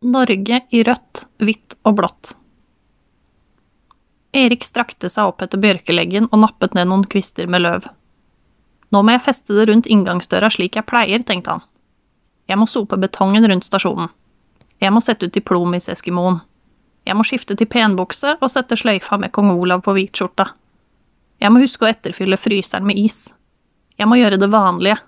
Norge i rødt, hvitt og blått. Erik strakte seg opp etter bjørkeleggen og nappet ned noen kvister med løv. Nå må jeg feste det rundt inngangsdøra slik jeg pleier, tenkte han. Jeg må sope betongen rundt stasjonen. Jeg må sette ut diplomis-eskimoen. Jeg må skifte til penbukse og sette sløyfa med kong Olav på hvitskjorta. Jeg må huske å etterfylle fryseren med is. Jeg må gjøre det vanlige.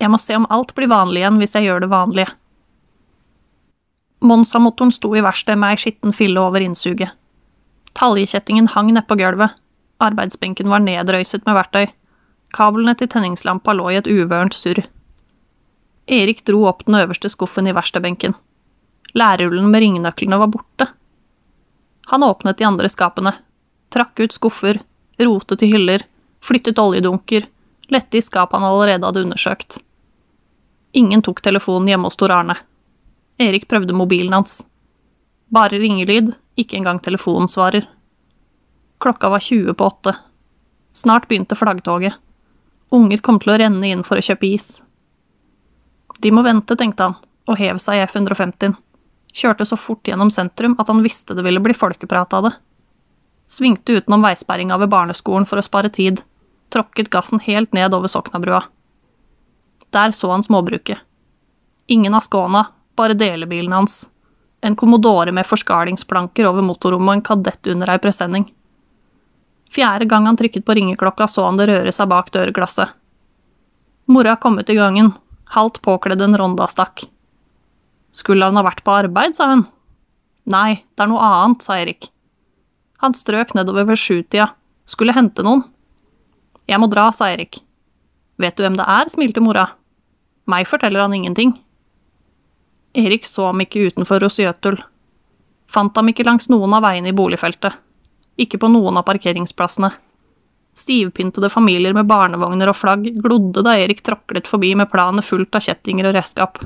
Jeg må se om alt blir vanlig igjen hvis jeg gjør det vanlige. Monsa-motoren sto i verkstedet med ei skitten fille over innsuget. Taljekjettingen hang nedpå gulvet. Arbeidsbenken var nedrøyset med verktøy. Kablene til tenningslampa lå i et uvørent surr. Erik dro opp den øverste skuffen i verkstedbenken. Lærrullen med ringnøklene var borte. Han åpnet de andre skapene, trakk ut skuffer, rotet i hyller, flyttet oljedunker, lette i skap han allerede hadde undersøkt. Ingen tok telefonen hjemme hos Tor Arne. Erik prøvde mobilen hans. Bare ringelyd, ikke engang telefonen svarer. Klokka var 20 på åtte. Snart begynte flaggtoget. Unger kom til å renne inn for å kjøpe is. De må vente, tenkte han, og hev seg i F-150-en. Kjørte så fort gjennom sentrum at han visste det ville bli folkeprat av det. Svingte utenom veisperringa ved barneskolen for å spare tid. Tråkket gassen helt ned over Soknabrua. Der så han småbruket. Ingen av Skåna, bare delebilen hans. En Commodore med forskalingsplanker over motorrommet og en kadett under ei presenning. Fjerde gang han trykket på ringeklokka, så han det røre seg bak dørglasset. Mora kom ut i gangen, halvt påkledd en Ronda stakk. Skulle han ha vært på arbeid, sa hun. Nei, det er noe annet, sa Erik. Han strøk nedover ved sjutida, skulle hente noen. Jeg må dra, sa Erik. Vet du hvem det er, smilte mora. Meg forteller han ingenting. Erik så ham ikke utenfor Rosjøtul. Fant ham ikke langs noen av veiene i boligfeltet. Ikke på noen av parkeringsplassene. Stivpyntede familier med barnevogner og flagg glodde da Erik tråklet forbi med planet fullt av kjettinger og redskap.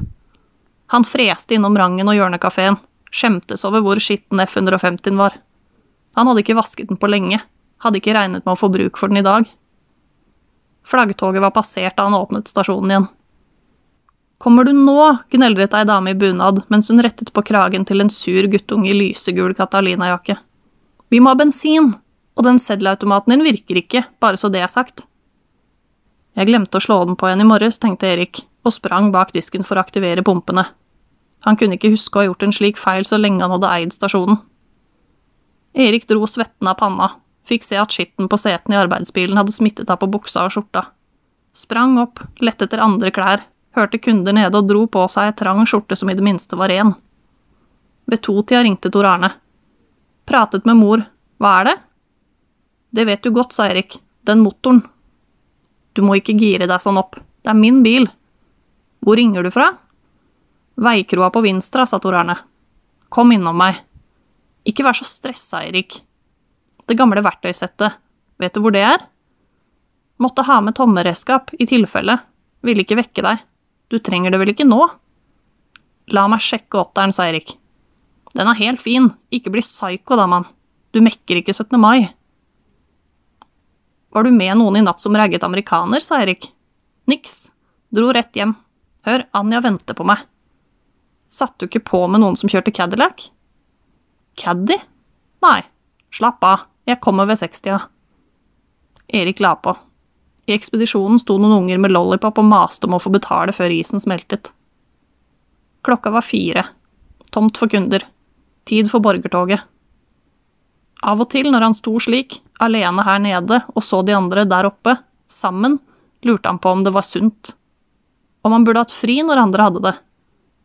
Han freste innom Rangen og Hjørnekafeen, skjemtes over hvor skitten F-150 var. Han hadde ikke vasket den på lenge, hadde ikke regnet med å få bruk for den i dag. Flaggtoget var passert da han åpnet stasjonen igjen. Kommer du nå? gneldret ei dame i bunad mens hun rettet på kragen til en sur guttunge i lysegul Catalina-jakke. Vi må ha bensin, og den seddelautomaten din virker ikke, bare så det er sagt. Jeg glemte å slå den på igjen i morges, tenkte Erik, og sprang bak disken for å aktivere pumpene. Han kunne ikke huske å ha gjort en slik feil så lenge han hadde eid stasjonen. Erik dro svetten av panna, fikk se at skitten på setene i arbeidsbilen hadde smittet av på buksa og skjorta. Sprang opp, lette etter andre klær, hørte kunder nede og dro på seg ei trang skjorte som i det minste var ren. Ved totida ringte Tor Arne. Pratet med mor. Hva er det? Det vet du godt, sa Erik. Den motoren. Du må ikke gire deg sånn opp. Det er min bil. Hvor ringer du fra? Veikroa på Vinstra, sa Tor Arne. Kom innom meg. Ikke vær så stressa, Erik. Det gamle verktøysettet, vet du hvor det er? Måtte ha med tommeredskap, i tilfelle. Ville ikke vekke deg. Du trenger det vel ikke nå? La meg sjekke åtteren, sa Erik. Den er helt fin, ikke bli psyko da, mann. Du mekker ikke 17. mai. Var du med noen i natt som ragget amerikaner, sa Erik. Niks. Dro rett hjem. Hør, Anja venter på meg. Satt du ikke på med noen som kjørte Cadillac? Caddy? Nei, slapp av, jeg kommer ved 60 Erik la på. I ekspedisjonen sto noen unger med lollipop og maste om å få betale før isen smeltet. Klokka var fire. Tomt for kunder. Tid for borgertoget. Av og til når han sto slik, alene her nede, og så de andre der oppe, sammen, lurte han på om det var sunt. Om han burde hatt fri når andre hadde det.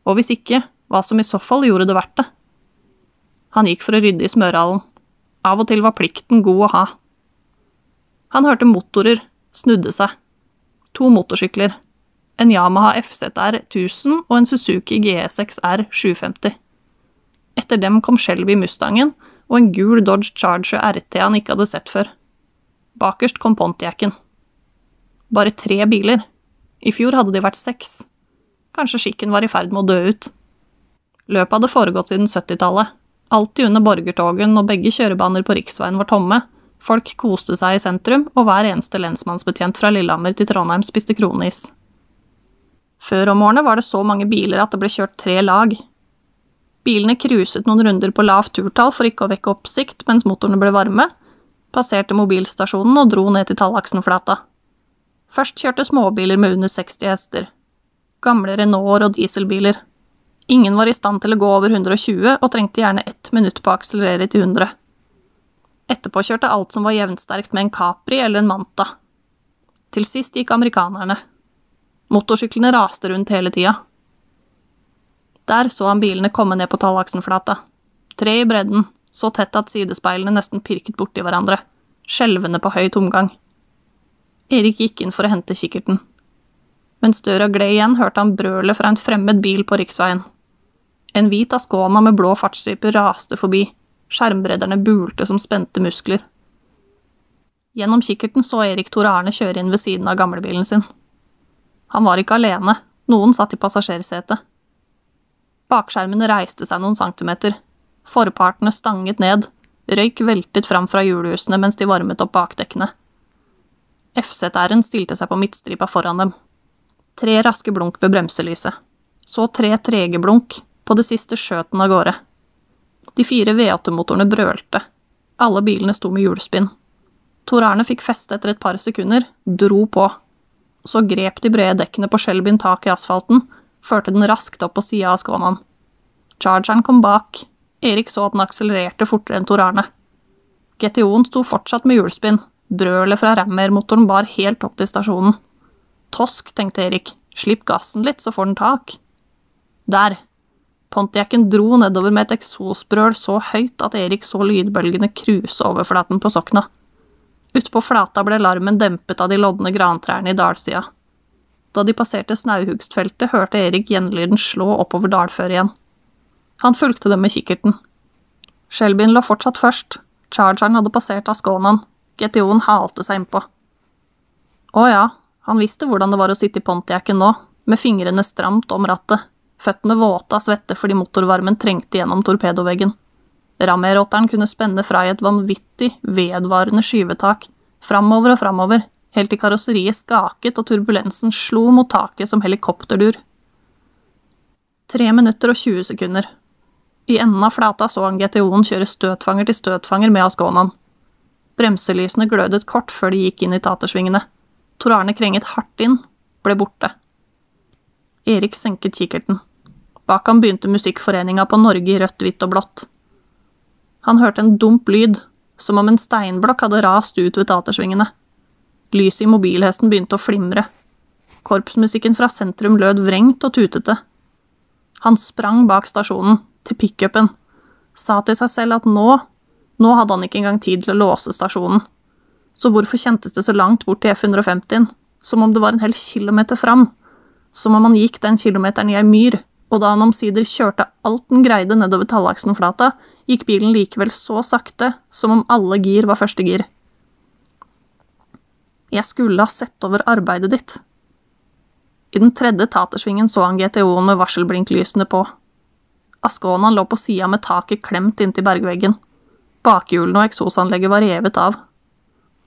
Og hvis ikke, hva som i så fall gjorde det verdt det. Han gikk for å rydde i smørhallen. Av og til var plikten god å ha. Han hørte motorer, snudde seg. To motorsykler. En Yamaha FZR 1000 og en Suzuki GSX R 750. Etter dem kom Shelby Mustangen og en gul Dodge Charger RT han ikke hadde sett før. Bakerst kom Pontiacen. Bare tre biler. I fjor hadde de vært seks. Kanskje skikken var i ferd med å dø ut. Løpet hadde foregått siden 70-tallet, alltid under borgertogen når begge kjørebaner på riksveien var tomme, Folk koste seg i sentrum, og hver eneste lensmannsbetjent fra Lillehammer til Trondheim spiste kronis. Før om årene var det så mange biler at det ble kjørt tre lag. Bilene cruiset noen runder på lavt turtall for ikke å vekke oppsikt mens motorene ble varme, passerte mobilstasjonen og dro ned til Tallaksenflata. Først kjørte småbiler med under 60 hester. Gamle Renaulter og dieselbiler. Ingen var i stand til å gå over 120 og trengte gjerne ett minutt på å akselerere til 100. Etterpå kjørte alt som var jevnsterkt med en Capri eller en Manta. Til sist gikk amerikanerne. Motorsyklene raste rundt hele tida. Der så han bilene komme ned på Tallaksenflata. Tre i bredden, så tett at sidespeilene nesten pirket borti hverandre, skjelvende på høy tomgang. Erik gikk inn for å hente kikkerten. Mens døra gled igjen, hørte han brølet fra en fremmed bil på riksveien. En hvit Ascona med blå fartsstriper raste forbi, skjermbredderne bulte som spente muskler. Gjennom kikkerten så Erik Tor Arne kjøre inn ved siden av gamlebilen sin. Han var ikke alene, noen satt i passasjersetet. Bakskjermene reiste seg noen centimeter. Forpartene stanget ned. Røyk veltet fram fra hjulhusene mens de varmet opp bakdekkene. FZ-æren stilte seg på midtstripa foran dem. Tre raske blunk ved bremselyset. Så tre trege blunk. På det siste skjøt den av gårde. De fire V8-motorene brølte. Alle bilene sto med hjulspinn. Tor Arne fikk feste etter et par sekunder, dro på. Så grep de brede dekkene på Shelbyen tak i asfalten førte den raskt opp på sida av Skånan. Chargeren kom bak. Erik så at den akselererte fortere enn Tor Arne. GTO-en sto fortsatt med hjulspinn. Brølet fra Rammer-motoren bar helt opp til stasjonen. Tosk, tenkte Erik. Slipp gassen litt, så får den tak. Der. Pontiacen dro nedover med et eksosbrøl så høyt at Erik så lydbølgene kruse over flaten på Sokna. Utpå flata ble larmen dempet av de lodne grantrærne i dalsida. Da de passerte snauhugstfeltet, hørte Erik gjenlyden slå oppover dalføret igjen. Han fulgte dem med kikkerten. Shelbyen lå fortsatt først. Chargeren hadde passert Asconaen. GTO-en halte seg innpå. Å ja, han visste hvordan det var å sitte i Pontiacen nå, med fingrene stramt om rattet, føttene våte av svette fordi motorvarmen trengte gjennom torpedoveggen. Rammeråteren kunne spenne fra i et vanvittig, vedvarende skyvetak, framover og framover, helt til karosseriet skaket og turbulensen slo mot taket som helikopterdur. Tre minutter og 20 sekunder. I enden av flata så han GTO-en kjøre støtfanger til støtfanger med Asconaen. Bremselysene glødet kort før de gikk inn i tatersvingene. Tor Arne krenget hardt inn, ble borte. Erik senket kikkerten. Bak ham begynte Musikkforeninga på Norge i rødt, hvitt og blått. Han hørte en dump lyd, som om en steinblokk hadde rast ut ved tatersvingene. Lyset i mobilhesten begynte å flimre. Korpsmusikken fra sentrum lød vrengt og tutete. Han sprang bak stasjonen, til pickupen, sa til seg selv at nå, nå hadde han ikke engang tid til å låse stasjonen. Så hvorfor kjentes det så langt bort til F-150-en, som om det var en hel kilometer fram, som om han gikk den kilometeren i ei myr, og da han omsider kjørte alt den greide nedover Tallaksenflata, gikk bilen likevel så sakte som om alle gir var første gir. Jeg skulle ha sett over arbeidet ditt. I den tredje tatersvingen så han GTO-en med varselblinklysene på. Askåna lå på sida med taket klemt inntil bergveggen. Bakhjulene og eksosanlegget var revet av.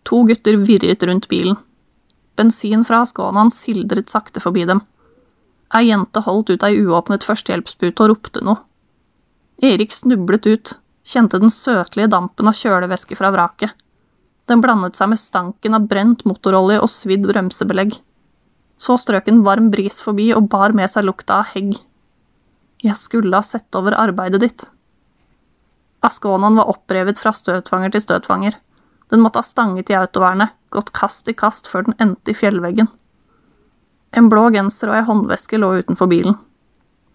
To gutter virret rundt bilen. Bensin fra Asconaen sildret sakte forbi dem. Ei jente holdt ut ei uåpnet førstehjelpspute og ropte noe. Erik snublet ut, kjente den søtlige dampen av kjølevæske fra vraket. Den blandet seg med stanken av brent motorolje og svidd bremsebelegg. Så strøk en varm bris forbi og bar med seg lukta av hegg. Jeg skulle ha sett over arbeidet ditt. Asconaen var opprevet fra støtfanger til støtfanger. Den måtte ha stanget i autovernet, gått kast i kast før den endte i fjellveggen. En blå genser og ei håndveske lå utenfor bilen.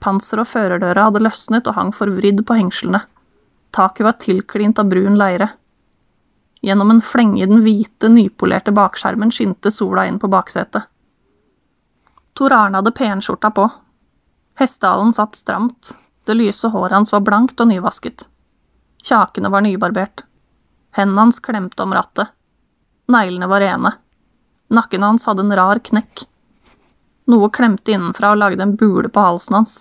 Panseret og førerdøra hadde løsnet og hang forvridd på hengslene. Taket var tilklint av brun leire. Gjennom en flenge i den hvite, nypolerte bakskjermen skinte sola inn på baksetet. Tor Arne hadde penskjorta på. Hestehalen satt stramt, det lyse håret hans var blankt og nyvasket. Kjakene var nybarbert. Hendene hans klemte om rattet. Neglene var rene. Nakken hans hadde en rar knekk. Noe klemte innenfra og lagde en bule på halsen hans.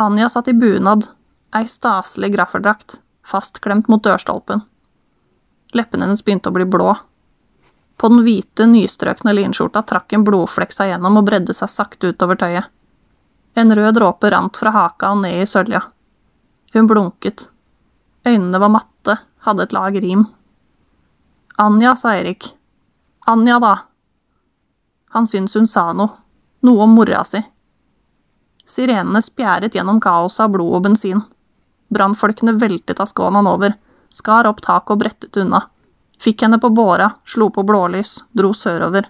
Anja satt i bunad, ei staselig graffeldrakt, fastklemt mot dørstolpen. Leppene hennes begynte å bli blå. På den hvite, nystrøkne linskjorta trakk en blodflekk seg gjennom og bredde seg sakte utover tøyet. En rød dråpe rant fra haka og ned i sølja. Hun blunket. Øynene var matte, hadde et lag rim. Anja, sa Erik. Anja, da. Han syntes hun sa noe. Noe om mora si. Sirenene spjæret gjennom kaoset av blod og bensin. Brannfolkene veltet av skånen over, skar opp taket og brettet unna. Fikk henne på båra, slo på blålys, dro sørover.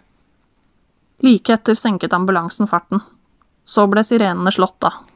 Like etter senket ambulansen farten. Så ble sirenene slått av.